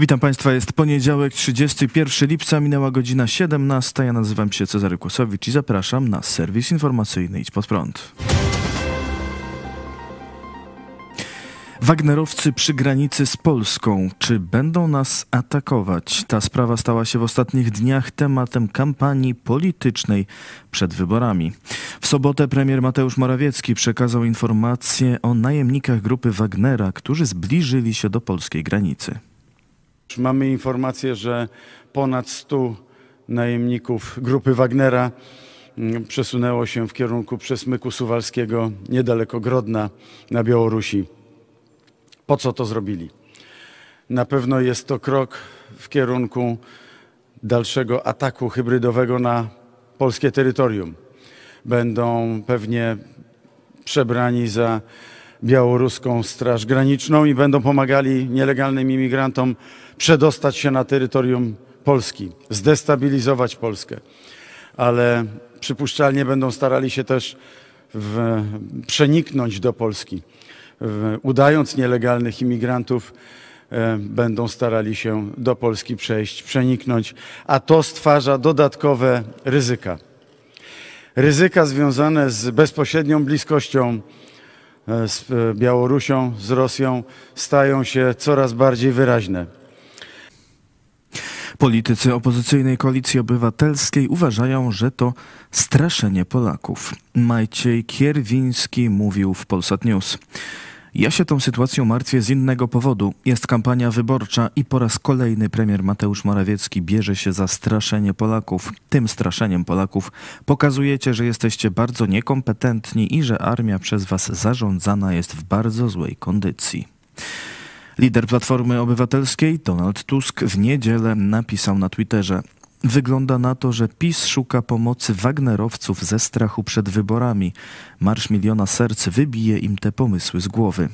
Witam Państwa, jest poniedziałek, 31 lipca, minęła godzina 17. Ja nazywam się Cezary Kłosowicz i zapraszam na serwis informacyjny Idź Pod Prąd. Wagnerowcy przy granicy z Polską. Czy będą nas atakować? Ta sprawa stała się w ostatnich dniach tematem kampanii politycznej przed wyborami. W sobotę premier Mateusz Morawiecki przekazał informacje o najemnikach grupy Wagnera, którzy zbliżyli się do polskiej granicy. Mamy informację, że ponad 100 najemników grupy Wagnera mm, przesunęło się w kierunku przesmyku suwalskiego niedaleko Grodna na Białorusi. Po co to zrobili? Na pewno jest to krok w kierunku dalszego ataku hybrydowego na polskie terytorium. Będą pewnie przebrani za białoruską Straż Graniczną i będą pomagali nielegalnym imigrantom przedostać się na terytorium Polski, zdestabilizować Polskę. Ale przypuszczalnie będą starali się też w, przeniknąć do Polski. W, udając nielegalnych imigrantów, e, będą starali się do Polski przejść, przeniknąć, a to stwarza dodatkowe ryzyka. Ryzyka związane z bezpośrednią bliskością z Białorusią, z Rosją stają się coraz bardziej wyraźne. Politycy opozycyjnej koalicji obywatelskiej uważają, że to straszenie Polaków. Maciej Kierwiński mówił w Polsat News. Ja się tą sytuacją martwię z innego powodu. Jest kampania wyborcza i po raz kolejny premier Mateusz Morawiecki bierze się za straszenie Polaków. Tym straszeniem Polaków pokazujecie, że jesteście bardzo niekompetentni i że armia przez was zarządzana jest w bardzo złej kondycji. Lider Platformy Obywatelskiej Donald Tusk w niedzielę napisał na Twitterze: Wygląda na to, że PiS szuka pomocy Wagnerowców ze strachu przed wyborami. Marsz Miliona Serc wybije im te pomysły z głowy.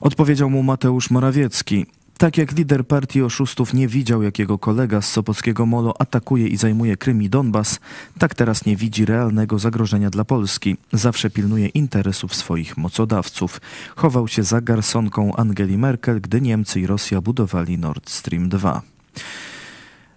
Odpowiedział mu Mateusz Morawiecki. Tak jak lider partii oszustów nie widział, jak jego kolega z Sopockiego Molo atakuje i zajmuje Krym i Donbas, tak teraz nie widzi realnego zagrożenia dla Polski. Zawsze pilnuje interesów swoich mocodawców. Chował się za garsonką Angeli Merkel, gdy Niemcy i Rosja budowali Nord Stream 2.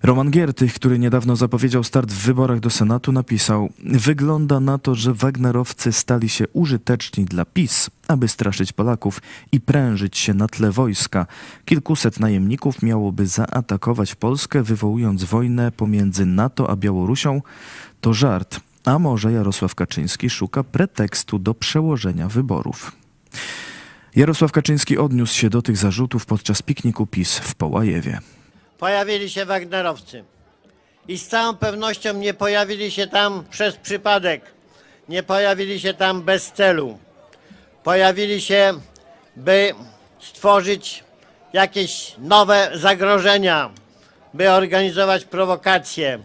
Roman Giertych, który niedawno zapowiedział start w wyborach do Senatu, napisał: Wygląda na to, że Wagnerowcy stali się użyteczni dla PiS, aby straszyć Polaków i prężyć się na tle wojska. Kilkuset najemników miałoby zaatakować Polskę, wywołując wojnę pomiędzy NATO a Białorusią. To żart. A może Jarosław Kaczyński szuka pretekstu do przełożenia wyborów. Jarosław Kaczyński odniósł się do tych zarzutów podczas pikniku PiS w Połajewie pojawili się Wagnerowcy. I z całą pewnością nie pojawili się tam przez przypadek, nie pojawili się tam bez celu. Pojawili się, by stworzyć jakieś nowe zagrożenia, by organizować prowokacje,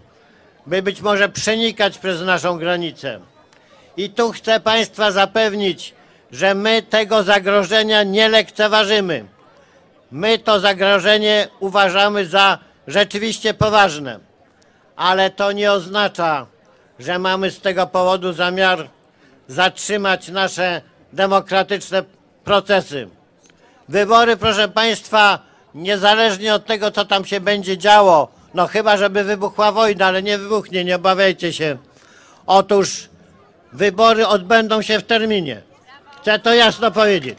by być może przenikać przez naszą granicę. I tu chcę Państwa zapewnić, że my tego zagrożenia nie lekceważymy. My to zagrożenie uważamy za rzeczywiście poważne, ale to nie oznacza, że mamy z tego powodu zamiar zatrzymać nasze demokratyczne procesy. Wybory, proszę Państwa, niezależnie od tego, co tam się będzie działo, no chyba, żeby wybuchła wojna, ale nie wybuchnie, nie obawiajcie się. Otóż wybory odbędą się w terminie. Chcę to jasno powiedzieć.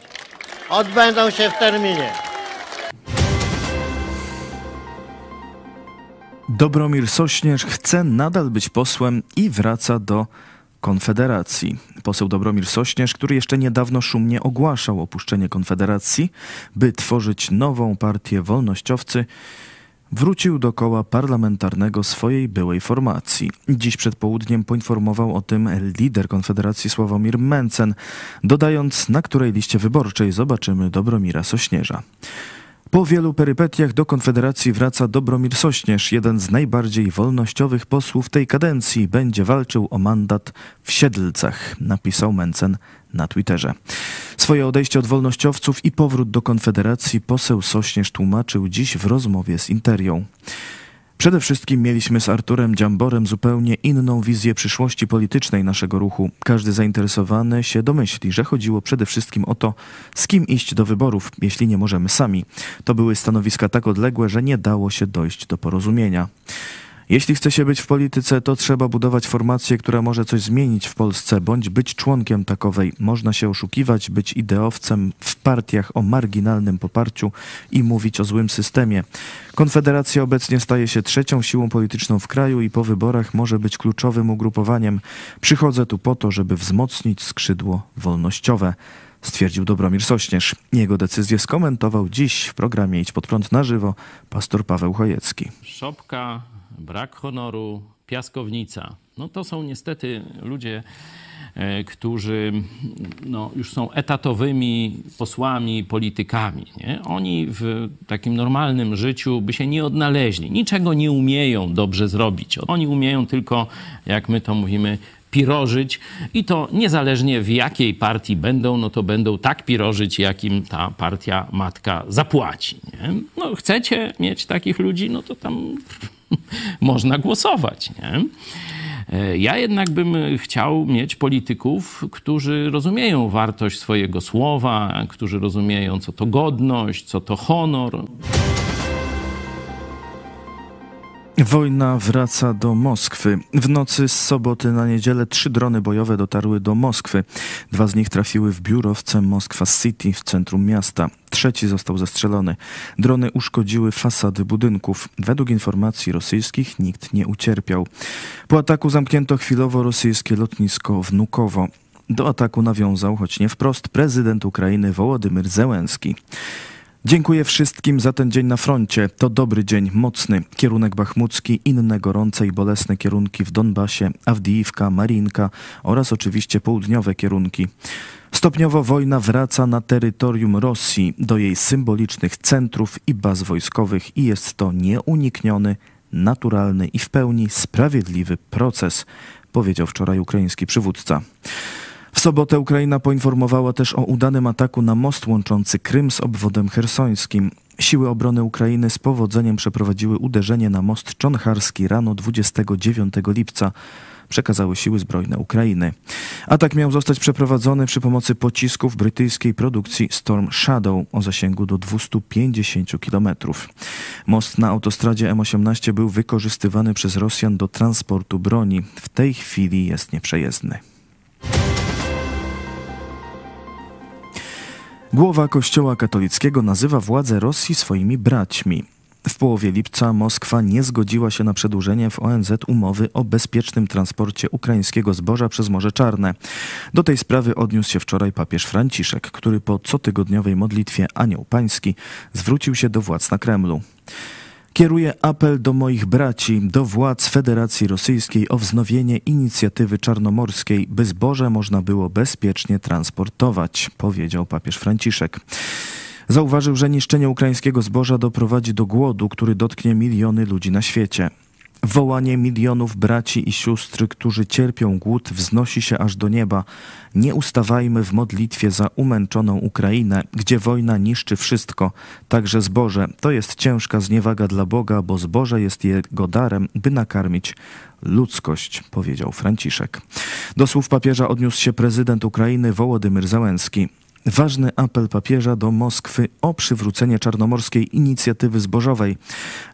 Odbędą się w terminie. Dobromir Sośnierz chce nadal być posłem i wraca do Konfederacji. Poseł Dobromir Sośnierz, który jeszcze niedawno szumnie ogłaszał opuszczenie Konfederacji, by tworzyć nową partię wolnościowcy, wrócił do koła parlamentarnego swojej byłej formacji. Dziś przed południem poinformował o tym lider Konfederacji Sławomir Mencen, dodając, na której liście wyborczej zobaczymy Dobromira Sośnierza. Po wielu perypetiach do Konfederacji wraca Dobromir Sośnierz, jeden z najbardziej wolnościowych posłów tej kadencji. Będzie walczył o mandat w Siedlcach, napisał Mencen na Twitterze. Swoje odejście od wolnościowców i powrót do Konfederacji poseł Sośnierz tłumaczył dziś w rozmowie z Interią. Przede wszystkim mieliśmy z Arturem Dziamborem zupełnie inną wizję przyszłości politycznej naszego ruchu. Każdy zainteresowany się domyśli, że chodziło przede wszystkim o to, z kim iść do wyborów, jeśli nie możemy sami. To były stanowiska tak odległe, że nie dało się dojść do porozumienia. Jeśli chce się być w polityce, to trzeba budować formację, która może coś zmienić w Polsce, bądź być członkiem takowej. Można się oszukiwać, być ideowcem w partiach o marginalnym poparciu i mówić o złym systemie. Konfederacja obecnie staje się trzecią siłą polityczną w kraju i po wyborach może być kluczowym ugrupowaniem. Przychodzę tu po to, żeby wzmocnić skrzydło wolnościowe stwierdził Dobromir Sośnierz. Jego decyzję skomentował dziś w programie Idź pod prąd na żywo pastor Paweł Chojecki. Szopka brak honoru, piaskownica. No to są niestety ludzie, e, którzy no, już są etatowymi posłami, politykami. Nie? Oni w takim normalnym życiu by się nie odnaleźli. Niczego nie umieją dobrze zrobić. Oni umieją tylko, jak my to mówimy, pirożyć i to niezależnie w jakiej partii będą, no to będą tak pirożyć, jakim ta partia matka zapłaci. Nie? No chcecie mieć takich ludzi, no to tam można głosować. Nie? E, ja jednak bym chciał mieć polityków, którzy rozumieją wartość swojego słowa, którzy rozumieją, co to godność, co to honor. Wojna wraca do Moskwy. W nocy z soboty na niedzielę trzy drony bojowe dotarły do Moskwy. Dwa z nich trafiły w biurowce Moskwa City w centrum miasta. Trzeci został zastrzelony. Drony uszkodziły fasady budynków. Według informacji rosyjskich nikt nie ucierpiał. Po ataku zamknięto chwilowo rosyjskie lotnisko Wnukowo. Do ataku nawiązał, choć nie wprost, prezydent Ukrainy Wołodymyr Zełenski. Dziękuję wszystkim za ten dzień na froncie. To dobry dzień, mocny. Kierunek bachmucki, inne gorące i bolesne kierunki w Donbasie, Awdijiwka, Marinka oraz oczywiście południowe kierunki. Stopniowo wojna wraca na terytorium Rosji, do jej symbolicznych centrów i baz wojskowych i jest to nieunikniony, naturalny i w pełni sprawiedliwy proces, powiedział wczoraj ukraiński przywódca. W sobotę Ukraina poinformowała też o udanym ataku na most łączący Krym z obwodem hersońskim. Siły obrony Ukrainy z powodzeniem przeprowadziły uderzenie na most Czonharski rano 29 lipca przekazały siły zbrojne Ukrainy. Atak miał zostać przeprowadzony przy pomocy pocisków brytyjskiej produkcji Storm Shadow o zasięgu do 250 km. Most na autostradzie M18 był wykorzystywany przez Rosjan do transportu broni. W tej chwili jest nieprzejezdny. Głowa Kościoła katolickiego nazywa władze Rosji swoimi braćmi. W połowie lipca Moskwa nie zgodziła się na przedłużenie w ONZ umowy o bezpiecznym transporcie ukraińskiego zboża przez Morze Czarne. Do tej sprawy odniósł się wczoraj papież Franciszek, który po cotygodniowej modlitwie Anioł Pański zwrócił się do władz na Kremlu. Kieruję apel do moich braci, do władz Federacji Rosyjskiej o wznowienie inicjatywy czarnomorskiej, by zboże można było bezpiecznie transportować, powiedział papież Franciszek. Zauważył, że niszczenie ukraińskiego zboża doprowadzi do głodu, który dotknie miliony ludzi na świecie. Wołanie milionów braci i sióstr, którzy cierpią głód, wznosi się aż do nieba. Nie ustawajmy w modlitwie za umęczoną Ukrainę, gdzie wojna niszczy wszystko, także zboże. To jest ciężka zniewaga dla Boga, bo zboże jest jego darem, by nakarmić ludzkość, powiedział Franciszek. Do słów papieża odniósł się prezydent Ukrainy Wołodymyr Załęski. Ważny apel papieża do Moskwy o przywrócenie czarnomorskiej inicjatywy zbożowej.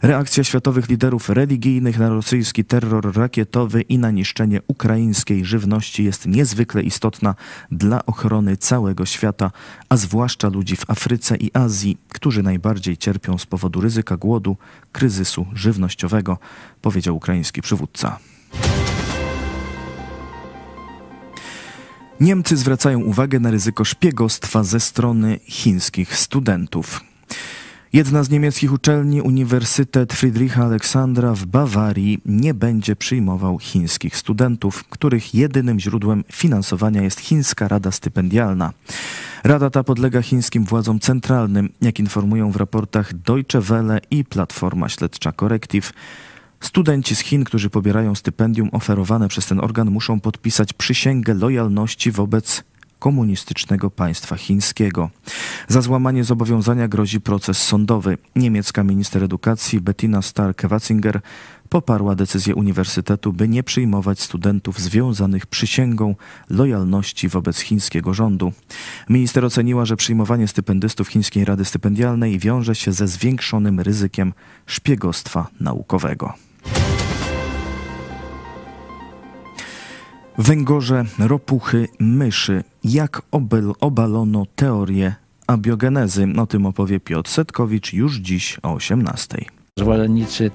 Reakcja światowych liderów religijnych na rosyjski terror rakietowy i na niszczenie ukraińskiej żywności jest niezwykle istotna dla ochrony całego świata, a zwłaszcza ludzi w Afryce i Azji, którzy najbardziej cierpią z powodu ryzyka głodu, kryzysu żywnościowego, powiedział ukraiński przywódca. Niemcy zwracają uwagę na ryzyko szpiegostwa ze strony chińskich studentów. Jedna z niemieckich uczelni, Uniwersytet Friedricha Aleksandra w Bawarii, nie będzie przyjmował chińskich studentów, których jedynym źródłem finansowania jest Chińska Rada Stypendialna. Rada ta podlega chińskim władzom centralnym, jak informują w raportach Deutsche Welle i Platforma Śledcza Corrective. Studenci z Chin, którzy pobierają stypendium oferowane przez ten organ, muszą podpisać przysięgę lojalności wobec komunistycznego państwa chińskiego. Za złamanie zobowiązania grozi proces sądowy. Niemiecka minister edukacji Bettina Stark-Watzinger poparła decyzję uniwersytetu, by nie przyjmować studentów związanych przysięgą lojalności wobec chińskiego rządu. Minister oceniła, że przyjmowanie stypendystów Chińskiej Rady Stypendialnej wiąże się ze zwiększonym ryzykiem szpiegostwa naukowego. Węgorze, ropuchy, myszy. Jak obalono teorię abiogenezy? O tym opowie Piotr Setkowicz już dziś o 18. Zwolennicy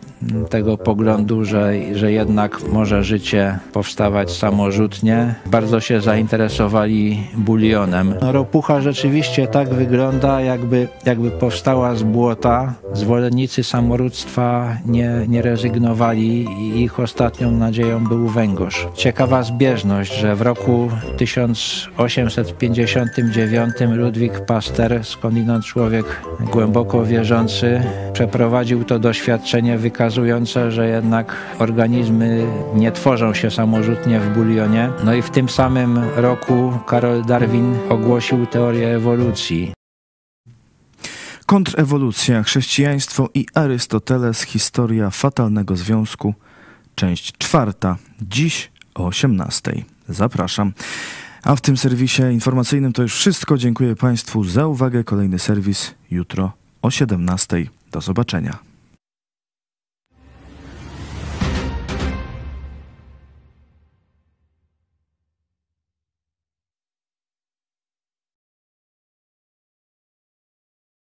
tego poglądu, że, że jednak może życie powstawać samorzutnie, bardzo się zainteresowali bulionem. Ropucha rzeczywiście tak wygląda, jakby, jakby powstała z błota. Zwolennicy samorództwa nie, nie rezygnowali i ich ostatnią nadzieją był węgorz. Ciekawa zbieżność, że w roku 1859 Ludwik Pasteur, skądinąd człowiek głęboko wierzący, przeprowadził to do doświadczenie wykazujące, że jednak organizmy nie tworzą się samorzutnie w bulionie. No i w tym samym roku Karol Darwin ogłosił teorię ewolucji. Kontrewolucja, chrześcijaństwo i Arystoteles, historia fatalnego związku, część czwarta, dziś o 18. Zapraszam. A w tym serwisie informacyjnym to już wszystko. Dziękuję Państwu za uwagę. Kolejny serwis jutro o 17. Do zobaczenia.